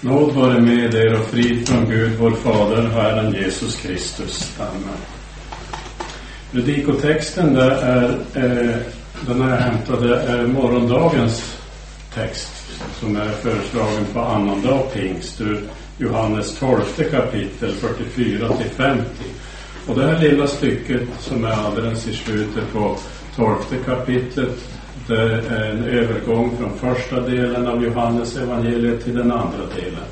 Nåd vare med er och frid från Gud, vår Fader, Herren Jesus Kristus. Amen. Predikotexten där är, eh, den är hämtad, är morgondagens text som är föreslagen på annandag pingst ur Johannes 12 kapitel 44 till 50. Och det här lilla stycket som är alldeles i slutet på 12 kapitlet det är en övergång från första delen av Johannes evangeliet till den andra delen.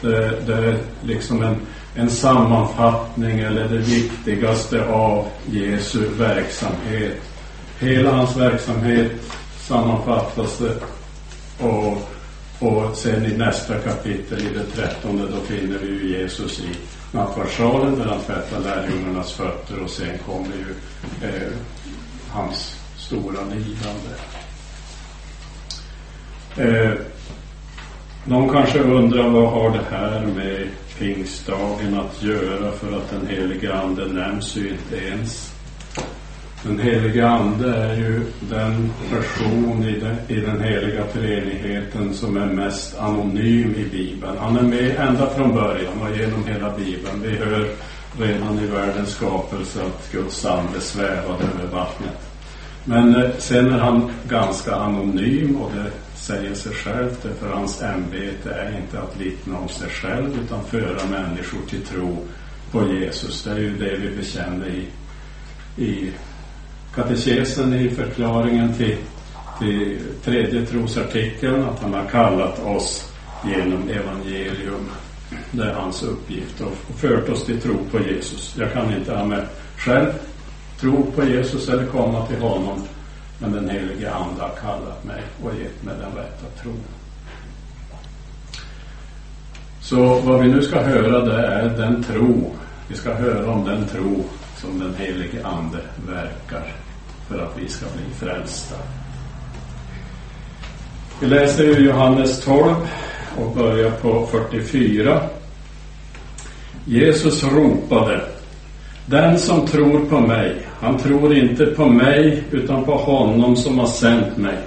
Det, det är liksom en, en sammanfattning eller det viktigaste av Jesu verksamhet. Hela hans verksamhet sammanfattas det och, och sen i nästa kapitel, i det trettonde, då finner vi ju Jesus i nattvardssalen där han tvättar lärjungarnas fötter och sen kommer ju eh, hans stora lidande. Eh, någon kanske undrar vad har det här med pingstdagen att göra för att den helige Ande nämns ju inte ens. Den helige Ande är ju den person i den, i den heliga treenigheten som är mest anonym i Bibeln. Han är med ända från början och genom hela Bibeln. Vi hör redan i världens skapelse att Guds ande svävade över vattnet. Men eh, sen är han ganska anonym och det säger sig självt, för hans ämbete är inte att vittna om sig själv utan föra människor till tro på Jesus. Det är ju det vi bekänner i, i katekesen i förklaringen till, till tredje trosartikeln, att han har kallat oss genom evangelium. Det är hans uppgift och fört oss till tro på Jesus. Jag kan inte ha med själv tro på Jesus eller komma till honom men den helige Ande har kallat mig och gett mig den rätta tron. Så vad vi nu ska höra det är den tro. Vi ska höra om den tro som den helige Ande verkar för att vi ska bli frälsta. Vi läser ur Johannes 12 och börjar på 44. Jesus ropade den som tror på mig, han tror inte på mig utan på honom som har sänt mig.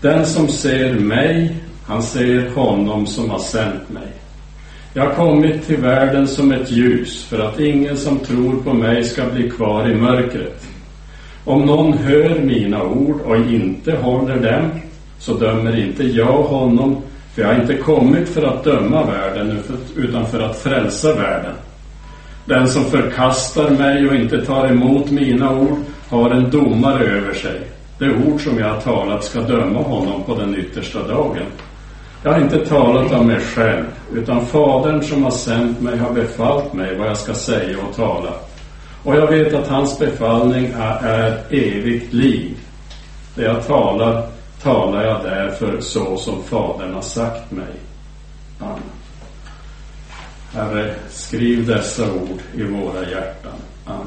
Den som ser mig, han ser honom som har sänt mig. Jag har kommit till världen som ett ljus för att ingen som tror på mig ska bli kvar i mörkret. Om någon hör mina ord och inte håller dem så dömer inte jag honom för jag har inte kommit för att döma världen utan för att frälsa världen. Den som förkastar mig och inte tar emot mina ord har en domare över sig. Det ord som jag har talat ska döma honom på den yttersta dagen. Jag har inte talat av mig själv, utan Fadern som har sänt mig har befallt mig vad jag ska säga och tala. Och jag vet att hans befallning är, är evigt liv. Det jag talar, talar jag därför så som Fadern har sagt mig. Amen. Herre, skriv dessa ord i våra hjärtan. Amen.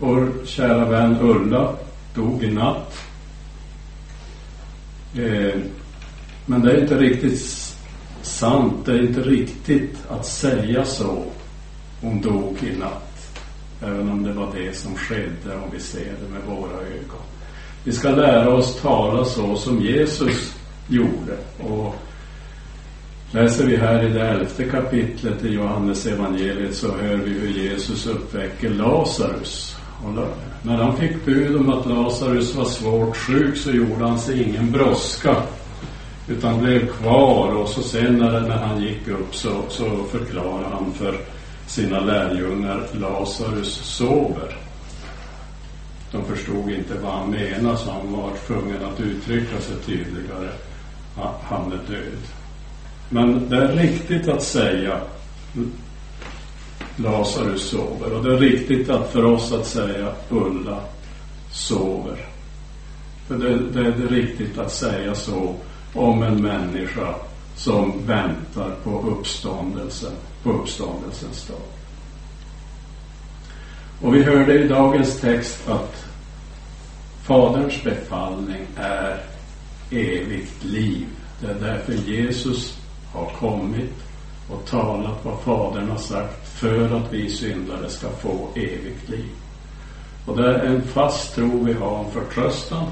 Vår kära vän Ulla dog i natt. Eh, men det är inte riktigt sant, det är inte riktigt att säga så. Hon dog i natt. Även om det var det som skedde om vi ser det med våra ögon. Vi ska lära oss tala så som Jesus gjorde. Och läser vi här i det elfte kapitlet i Johannes evangeliet så hör vi hur Jesus uppväcker Lazarus. Och när han fick bud om att Lazarus var svårt sjuk så gjorde han sig ingen brådska utan blev kvar och så sen när, när han gick upp så, så förklarade han för sina lärjungar Lazarus sover. De förstod inte vad han menade så han var tvungen att uttrycka sig tydligare. Han är död. Men det är riktigt att säga Lazarus sover och det är riktigt att för oss att säga Ulla sover. För det, det är riktigt att säga så om en människa som väntar på uppståndelsen, på uppståndelsens dag. Och vi hörde i dagens text att Faderns befallning är evigt liv. Det är därför Jesus har kommit och talat vad Fadern har sagt för att vi syndare ska få evigt liv. Och det är en fast tro vi har, en förtröstan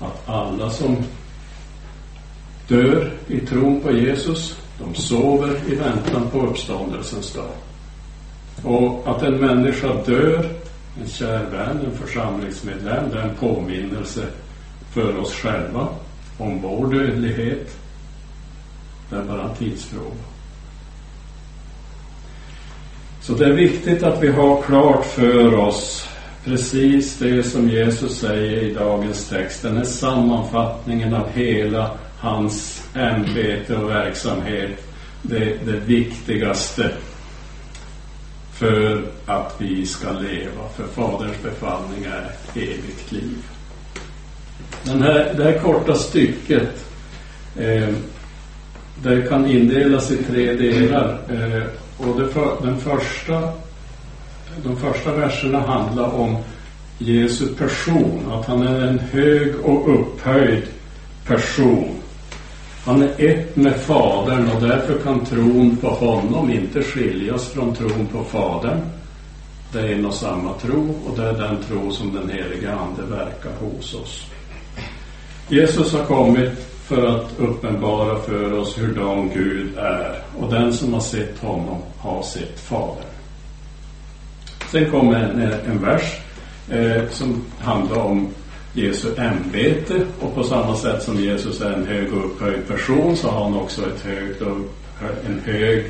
att alla som dör i tron på Jesus, de sover i väntan på uppståndelsens dag. Och att en människa dör, en kär vän, en församlingsmedlem, det är en påminnelse för oss själva om vår dödlighet. Det är bara en tidsfråga. Så det är viktigt att vi har klart för oss precis det som Jesus säger i dagens text. Den här sammanfattningen av hela hans ämbete och verksamhet. Det, det viktigaste för att vi ska leva. För Faderns befallning är evigt liv. Den här, det här korta stycket eh, det kan indelas i tre delar. Eh, och det för, den första, de första verserna handlar om Jesu person, att han är en hög och upphöjd person. Han är ett med Fadern och därför kan tron på honom inte skiljas från tron på Fadern. Det är en och samma tro och det är den tro som den helige Ande verkar hos oss. Jesus har kommit för att uppenbara för oss hurdan Gud är och den som har sett honom har sett Fadern. Sen kommer en, en vers eh, som handlar om Jesu ämbete och på samma sätt som Jesus är en hög och upphöjd person så har han också ett högt och, en hög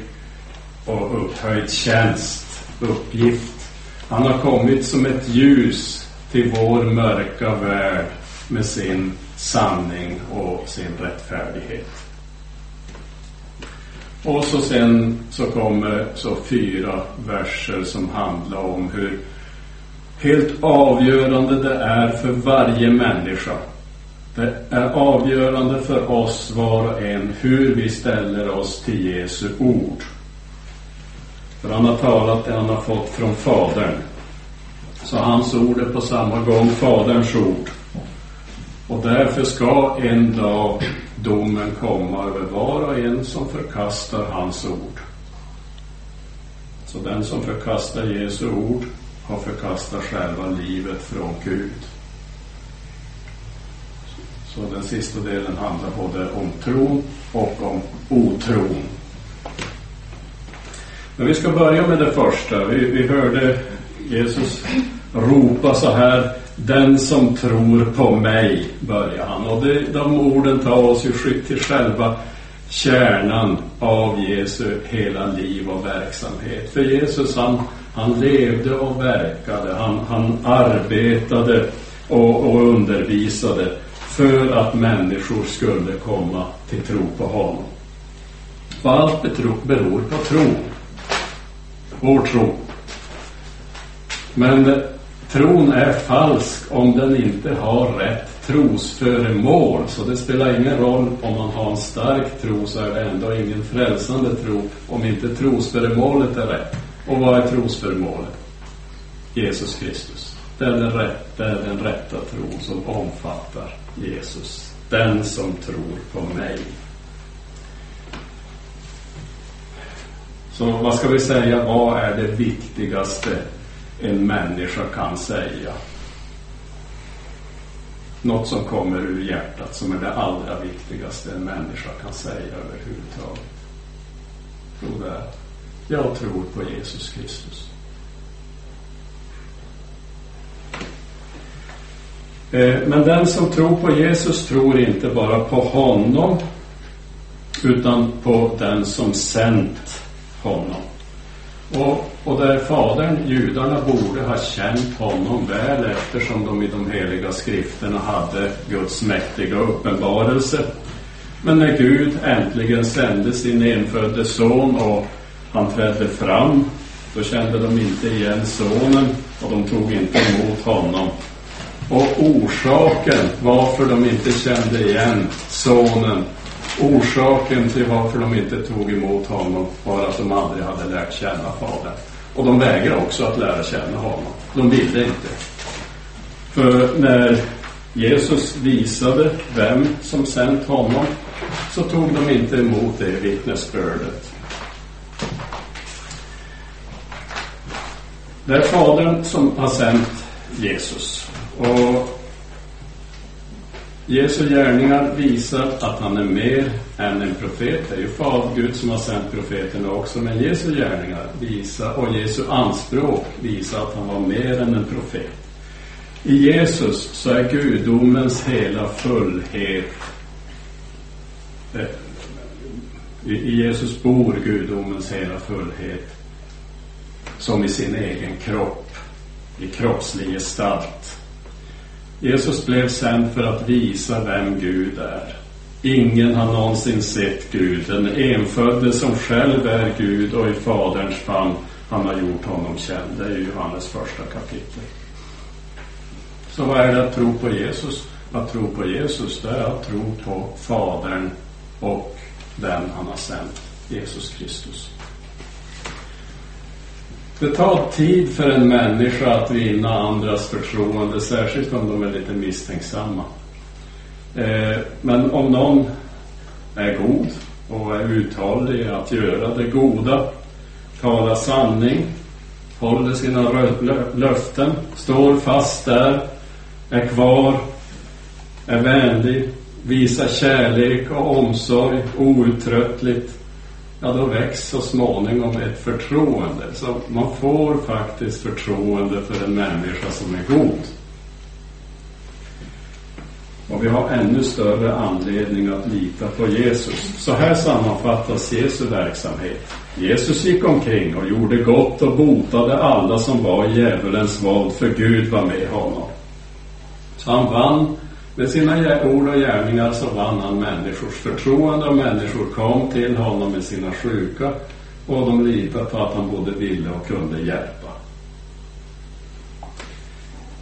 och upphöjd tjänst, uppgift. Han har kommit som ett ljus till vår mörka värld med sin sanning och sin rättfärdighet. Och så sen så kommer så fyra verser som handlar om hur helt avgörande det är för varje människa. Det är avgörande för oss var och en hur vi ställer oss till Jesu ord. För han har talat det han har fått från Fadern. Så hans ord är på samma gång Faderns ord. Och därför ska en dag domen komma över var och en som förkastar hans ord. Så den som förkastar Jesu ord har förkastat själva livet från Gud. Så den sista delen handlar både om tron och om otron. Men vi ska börja med det första. Vi, vi hörde Jesus ropa så här den som tror på mig, börjar han. Och det, de orden tar oss ju till själva kärnan av Jesu hela liv och verksamhet. För Jesus han, han levde och verkade, han, han arbetade och, och undervisade för att människor skulle komma till tro på honom. Och allt beror på tro. Vår tro. Men tron är falsk om den inte har rätt trosföremål. Så det spelar ingen roll om man har en stark tro så är det ändå ingen frälsande tro om inte trosföremålet är rätt. Och vad är trosföremålet? Jesus Kristus. Det är den, rätt, det är den rätta tron som omfattar Jesus. Den som tror på mig. Så vad ska vi säga, vad är det viktigaste en människa kan säga. Något som kommer ur hjärtat som är det allra viktigaste en människa kan säga överhuvudtaget. Tror det är jag tror på Jesus Kristus. Eh, men den som tror på Jesus tror inte bara på honom utan på den som sänt honom. Och, och där fadern, judarna, borde ha känt honom väl eftersom de i de heliga skrifterna hade Guds mäktiga uppenbarelse. Men när Gud äntligen sände sin enfödde son och han trädde fram, då kände de inte igen sonen och de tog inte emot honom. Och orsaken varför de inte kände igen sonen Orsaken till varför de inte tog emot honom var att de aldrig hade lärt känna Fadern. Och de vägrade också att lära känna honom. De ville inte. För när Jesus visade vem som sänt honom så tog de inte emot det vittnesbördet. Det är Fadern som har sänt Jesus. Och Jesu gärningar visar att han är mer än en profet. Det är ju Fader Gud som har sänt profeterna också. Men Jesu gärningar visar, och Jesu anspråk visar att han var mer än en profet. I Jesus så är gudomens hela fullhet eh, i Jesus bor gudomens hela fullhet som i sin egen kropp, i kroppslig gestalt. Jesus blev sänd för att visa vem Gud är. Ingen har någonsin sett Gud, den enfödde som själv är Gud och i Faderns famn han har gjort honom känd. Det är Johannes första kapitel. Så vad är det att tro på Jesus? Att tro på Jesus, det är att tro på Fadern och den han har sänt, Jesus Kristus. Det tar tid för en människa att vinna andras förtroende, särskilt om de är lite misstänksamma. Eh, men om någon är god och är uthållig att göra det goda, tala sanning, håller sina löften, står fast där, är kvar, är vänlig, visar kärlek och omsorg outtröttligt, ja då väcks så småningom ett förtroende. Så man får faktiskt förtroende för en människa som är god. Och vi har ännu större anledning att lita på Jesus. Så här sammanfattas Jesu verksamhet. Jesus gick omkring och gjorde gott och botade alla som var i djävulens våld, för Gud var med honom. Så han vann med sina ord och gärningar så vann han människors förtroende och människor kom till honom med sina sjuka och de litade på att han både ville och kunde hjälpa.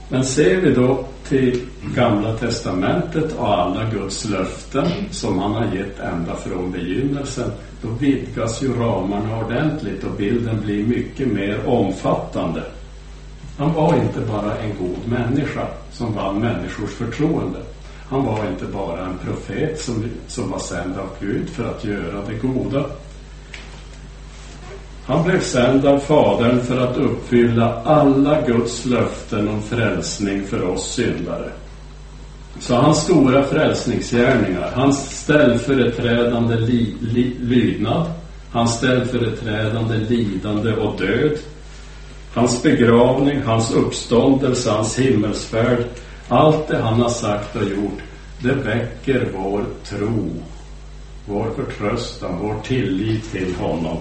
Men ser vi då till Gamla Testamentet och alla Guds löften som han har gett ända från begynnelsen, då vidgas ju ramarna ordentligt och bilden blir mycket mer omfattande. Han var inte bara en god människa som vann människors förtroende. Han var inte bara en profet som, som var sänd av Gud för att göra det goda. Han blev sänd av Fadern för att uppfylla alla Guds löften om frälsning för oss syndare. Så hans stora frälsningsgärningar, hans ställföreträdande li, li, lydnad, hans ställföreträdande lidande och död, Hans begravning, hans uppståndelse, hans himmelsfärd, allt det han har sagt och gjort, det väcker vår tro, vår förtröstan, vår tillit till honom.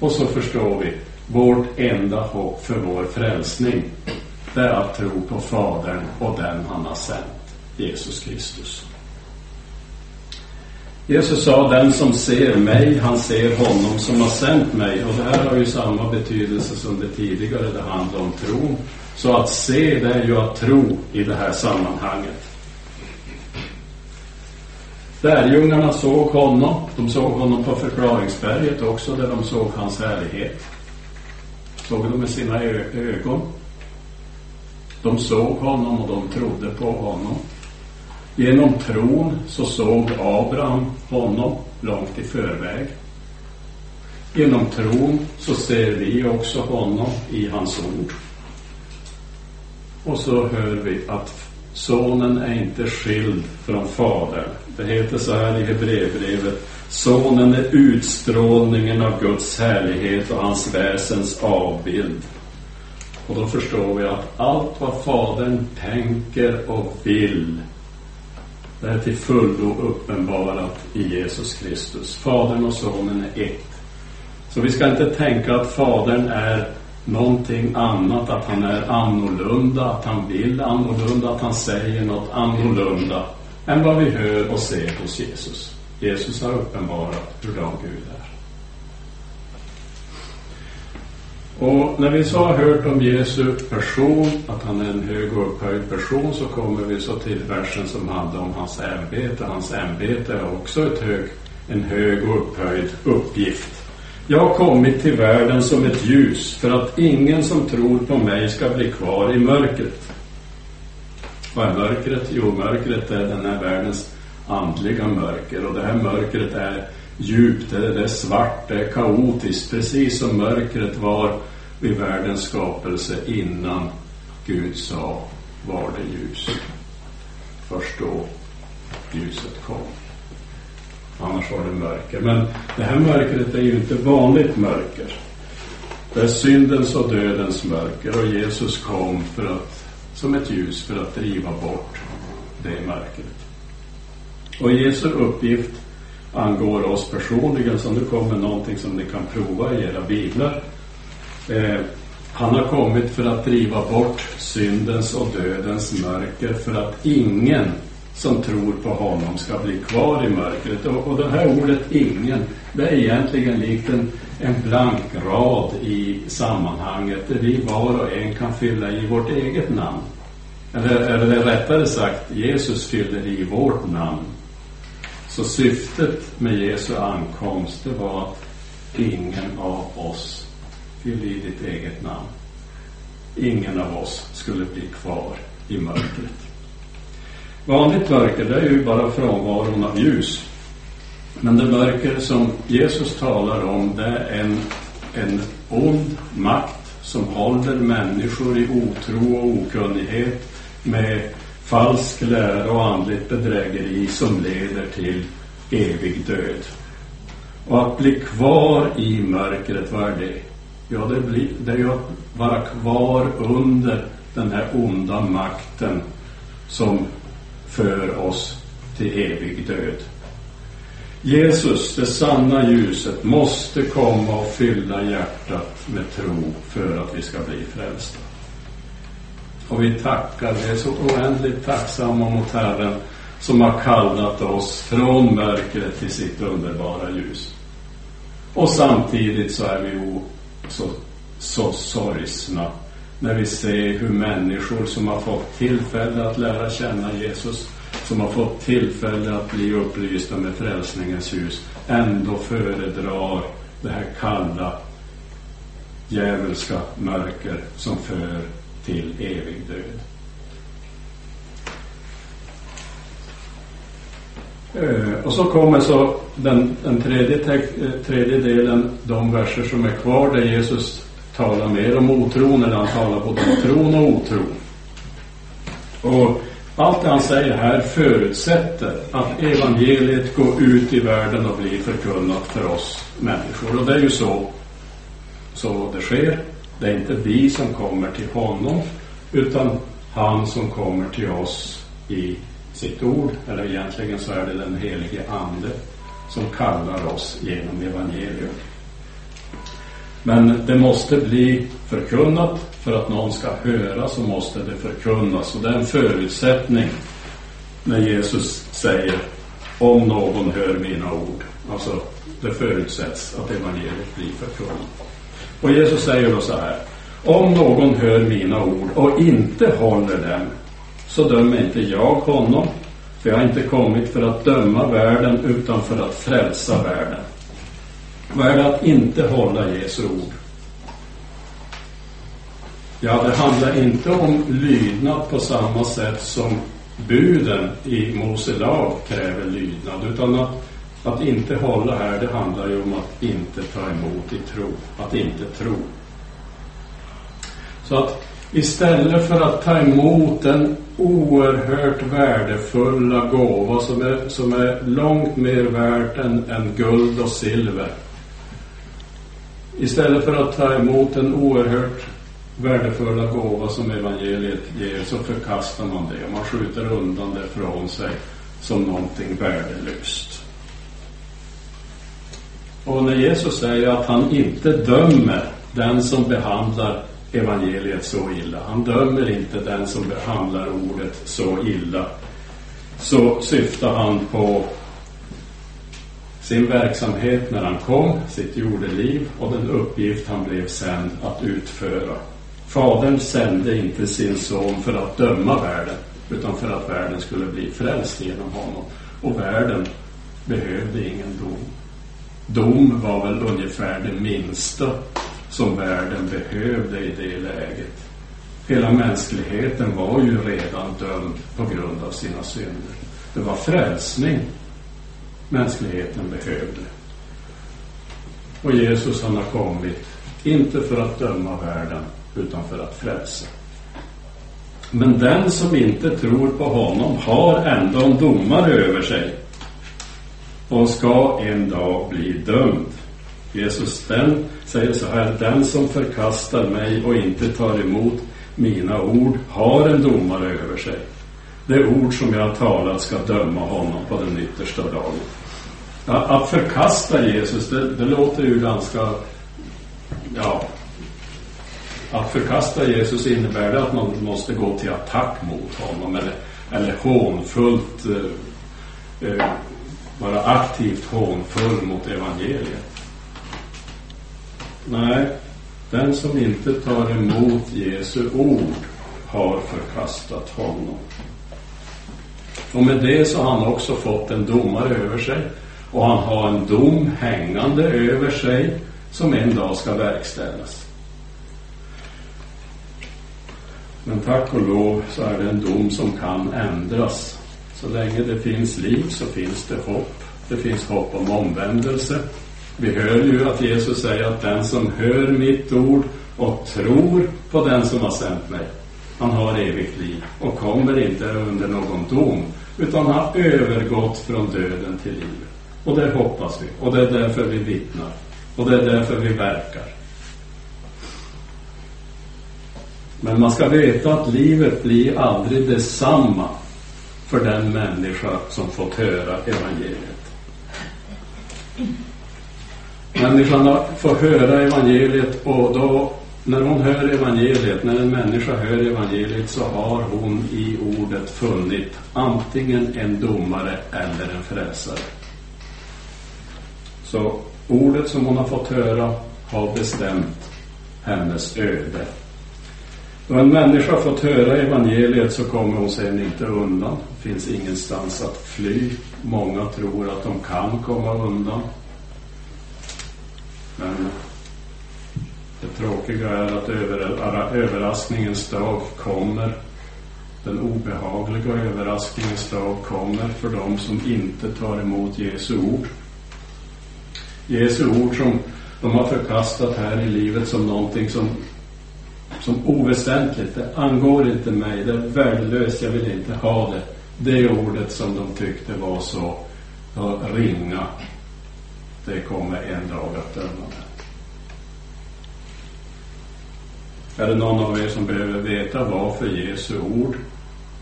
Och så förstår vi, vårt enda hopp för vår frälsning, det är att tro på Fadern och den han har sänt, Jesus Kristus. Jesus sa, den som ser mig, han ser honom som har sänt mig. Och det här har ju samma betydelse som det tidigare, det handlar om tro. Så att se, det är ju att tro i det här sammanhanget. Lärjungarna såg honom. De såg honom på förklaringsberget också, där de såg hans härlighet. Såg de med sina ögon. De såg honom och de trodde på honom. Genom tron så såg Abraham honom långt i förväg. Genom tron så ser vi också honom i hans ord. Och så hör vi att sonen är inte skild från fadern. Det heter så här i Hebreerbrevet. Sonen är utstrålningen av Guds härlighet och hans väsens avbild. Och då förstår vi att allt vad fadern tänker och vill det är till fullo uppenbarat i Jesus Kristus. Fadern och Sonen är ett. Så vi ska inte tänka att Fadern är någonting annat, att han är annorlunda, att han vill annorlunda, att han säger något annorlunda än vad vi hör och ser hos Jesus. Jesus har uppenbarat hur Gud är. Och när vi så har hört om Jesu person, att han är en hög och upphöjd person, så kommer vi så till versen som handlar om hans ämbete. Hans ämbete är också ett hög, en hög och upphöjd uppgift. Jag har kommit till världen som ett ljus för att ingen som tror på mig ska bli kvar i mörkret. Vad är mörkret? Jo, mörkret är den här världens andliga mörker och det här mörkret är djupt, det är svart, det är kaotiskt, precis som mörkret var vid världens skapelse innan Gud sa var det ljus. Först då ljuset kom. Annars var det mörker. Men det här mörkret är ju inte vanligt mörker. Det är syndens och dödens mörker och Jesus kom för att, som ett ljus för att driva bort det mörkret. Och Jesu uppgift angår oss personligen, så nu kommer någonting som ni kan prova i era biblar. Eh, han har kommit för att driva bort syndens och dödens mörker för att ingen som tror på honom ska bli kvar i mörkret. Och, och det här ordet ingen, det är egentligen likt en, en blank rad i sammanhanget där vi var och en kan fylla i vårt eget namn. Eller, eller rättare sagt, Jesus fyller i vårt namn. Så syftet med Jesu ankomst, det var att ingen av oss fyll i ditt eget namn. Ingen av oss skulle bli kvar i mörkret. Vanligt mörker, det är ju bara frånvaron av ljus. Men det mörker som Jesus talar om, det är en, en ond makt som håller människor i otro och okunnighet med falsk lära och andligt bedrägeri som leder till evig död. Och att bli kvar i mörkret, vad är det? Ja, det, blir, det är ju att vara kvar under den här onda makten som för oss till evig död. Jesus, det sanna ljuset, måste komma och fylla hjärtat med tro för att vi ska bli frälsta. Och vi tackar, vi är så oändligt tacksamma mot Herren som har kallat oss från mörkret till sitt underbara ljus. Och samtidigt så är vi så, så sorgsna när vi ser hur människor som har fått tillfälle att lära känna Jesus, som har fått tillfälle att bli upplysta med frälsningens ljus, ändå föredrar det här kalla, djävulska mörker som för till evig död. Eh, och så kommer så den, den tredje, eh, tredje delen, de verser som är kvar, där Jesus talar mer om otron, eller han talar både om tron och otron. Och allt det han säger här förutsätter att evangeliet går ut i världen och blir förkunnat för oss människor. Och det är ju så, så det sker. Det är inte vi som kommer till honom, utan han som kommer till oss i sitt ord, eller egentligen så är det den helige Ande som kallar oss genom evangelium. Men det måste bli förkunnat. För att någon ska höra så måste det förkunnas. Och det är en förutsättning när Jesus säger om någon hör mina ord. Alltså, det förutsätts att evangeliet blir förkunnat. Och Jesus säger då så här. Om någon hör mina ord och inte håller dem så dömer inte jag honom. För jag har inte kommit för att döma världen utan för att frälsa världen. Vad är det att inte hålla Jesu ord? Ja, det handlar inte om lydnad på samma sätt som buden i Mose lag kräver lydnad, utan att, att inte hålla här, det handlar ju om att inte ta emot i tro, att inte tro. Så att istället för att ta emot den oerhört värdefulla gåva som är, som är långt mer värt än, än guld och silver, Istället för att ta emot en oerhört värdefulla gåva som evangeliet ger så förkastar man det och man skjuter undan det från sig som någonting värdelöst. Och när Jesus säger att han inte dömer den som behandlar evangeliet så illa, han dömer inte den som behandlar ordet så illa, så syftar han på sin verksamhet när han kom, sitt jordeliv och den uppgift han blev sänd att utföra. Fadern sände inte sin son för att döma världen, utan för att världen skulle bli frälst genom honom. Och världen behövde ingen dom. Dom var väl ungefär det minsta som världen behövde i det läget. Hela mänskligheten var ju redan dömd på grund av sina synder. Det var frälsning mänskligheten behövde. Och Jesus han har kommit, inte för att döma världen, utan för att frälsa. Men den som inte tror på honom har ändå en domare över sig och ska en dag bli dömd. Jesus den säger så här, den som förkastar mig och inte tar emot mina ord har en domare över sig. Det ord som jag har talat ska döma honom på den yttersta dagen. Att förkasta Jesus, det, det låter ju ganska, ja, att förkasta Jesus innebär det att man måste gå till attack mot honom eller, eller hånfullt eh, eh vara aktivt hånfull mot evangeliet. Nej, den som inte tar emot Jesu ord har förkastat honom. Och med det så har han också fått en domare över sig och han har en dom hängande över sig som en dag ska verkställas. Men tack och lov så är det en dom som kan ändras. Så länge det finns liv så finns det hopp. Det finns hopp om omvändelse. Vi hör ju att Jesus säger att den som hör mitt ord och tror på den som har sänt mig, han har evigt liv och kommer inte under någon dom, utan har övergått från döden till livet. Och det hoppas vi, och det är därför vi vittnar, och det är därför vi verkar. Men man ska veta att livet blir aldrig detsamma för den människa som fått höra evangeliet. Människan får höra evangeliet och då, när hon hör evangeliet, när en människa hör evangeliet så har hon i ordet funnit antingen en domare eller en frälsare. Så ordet som hon har fått höra har bestämt hennes öde. Då en människa fått höra evangeliet så kommer hon sen inte undan. Det finns ingenstans att fly. Många tror att de kan komma undan. Men det tråkiga är att överraskningens dag kommer. Den obehagliga överraskningens dag kommer för dem som inte tar emot Jesu ord. Jesu ord som de har förkastat här i livet som någonting som, som oväsentligt. Det angår inte mig, det är värdelöst, jag vill inte ha det. Det ordet som de tyckte var så ringa det kommer en dag att döma det. Är det någon av er som behöver veta varför Jesu ord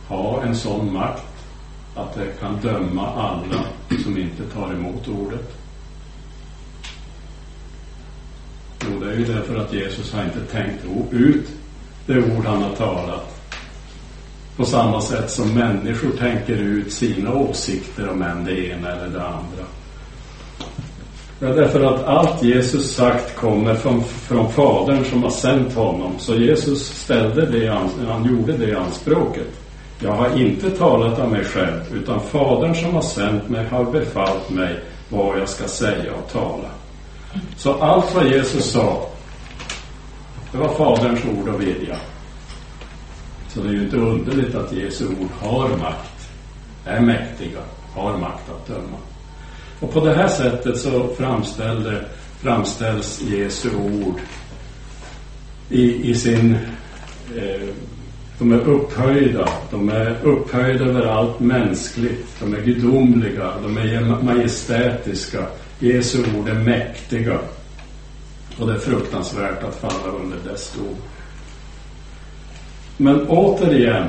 har en sån makt att det kan döma alla som inte tar emot ordet? Jo, det är ju därför att Jesus har inte tänkt ut det ord han har talat på samma sätt som människor tänker ut sina åsikter om än det ena eller det andra. Ja, därför att allt Jesus sagt kommer från, från Fadern som har sänt honom. Så Jesus ställde det, han gjorde det anspråket. Jag har inte talat av mig själv, utan Fadern som har sänt mig har befallt mig vad jag ska säga och tala. Så allt vad Jesus sa, det var Faderns ord och vilja. Så det är ju inte underligt att Jesu ord har makt, är mäktiga, har makt att döma. Och på det här sättet så framställs Jesu ord i, i sin... Eh, de är upphöjda. De är upphöjda över allt mänskligt. De är gudomliga. De är majestätiska. Jesu ord är mäktiga. Och det är fruktansvärt att falla under dess dom. Men återigen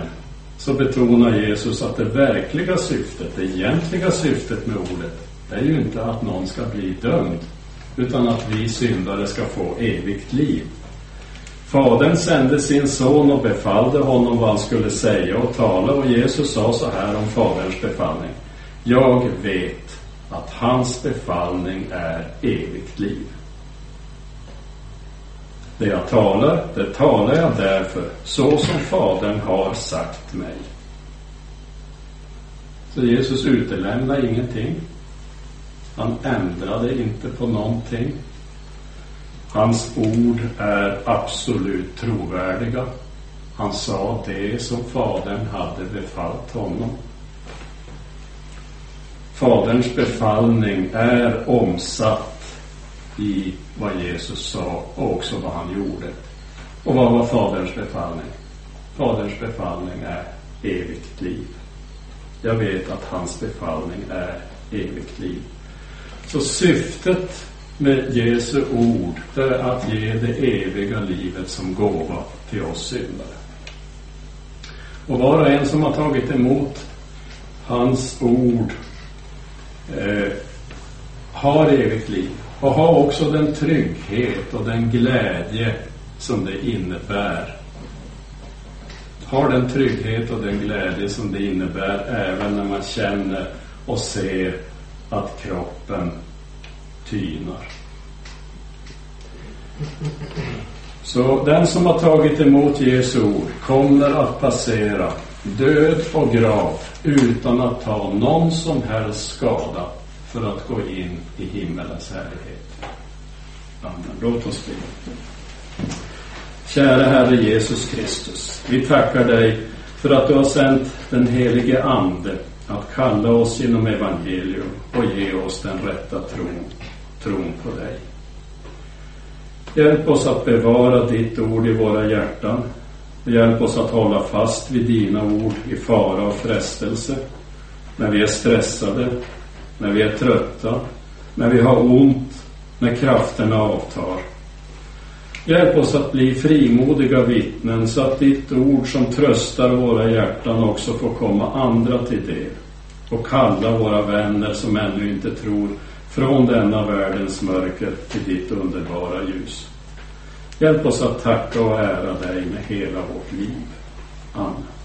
så betonar Jesus att det verkliga syftet, det egentliga syftet med ordet, det är ju inte att någon ska bli dömd, utan att vi syndare ska få evigt liv. Fadern sände sin son och befallde honom vad han skulle säga och tala och Jesus sa så här om Faderns befallning. Jag vet att hans befallning är evigt liv. Det jag talar, det talar jag därför, så som Fadern har sagt mig. Så Jesus utelämnar ingenting. Han ändrade inte på någonting. Hans ord är absolut trovärdiga. Han sa det som Fadern hade befallt honom. Faderns befallning är omsatt i vad Jesus sa och också vad han gjorde. Och vad var Faderns befallning? Faderns befallning är evigt liv. Jag vet att hans befallning är evigt liv. Så syftet med Jesu ord det är att ge det eviga livet som gåva till oss syndare. Och var och en som har tagit emot hans ord eh, har evigt liv och har också den trygghet och den glädje som det innebär. Har den trygghet och den glädje som det innebär även när man känner och ser att kroppen tynar. Så den som har tagit emot Jesu ord kommer att passera död och grav utan att ta någon som helst skada för att gå in i himmelens härlighet. Amen. Låt oss be. Kära Herre Jesus Kristus, vi tackar dig för att du har sänt den helige Ande att kalla oss genom evangelium och ge oss den rätta tron, tron på dig. Hjälp oss att bevara ditt ord i våra hjärtan. Hjälp oss att hålla fast vid dina ord i fara och frestelse. När vi är stressade, när vi är trötta, när vi har ont, när krafterna avtar. Hjälp oss att bli frimodiga vittnen så att ditt ord som tröstar våra hjärtan också får komma andra till del och kalla våra vänner som ännu inte tror från denna världens mörker till ditt underbara ljus. Hjälp oss att tacka och ära dig med hela vårt liv. Amen.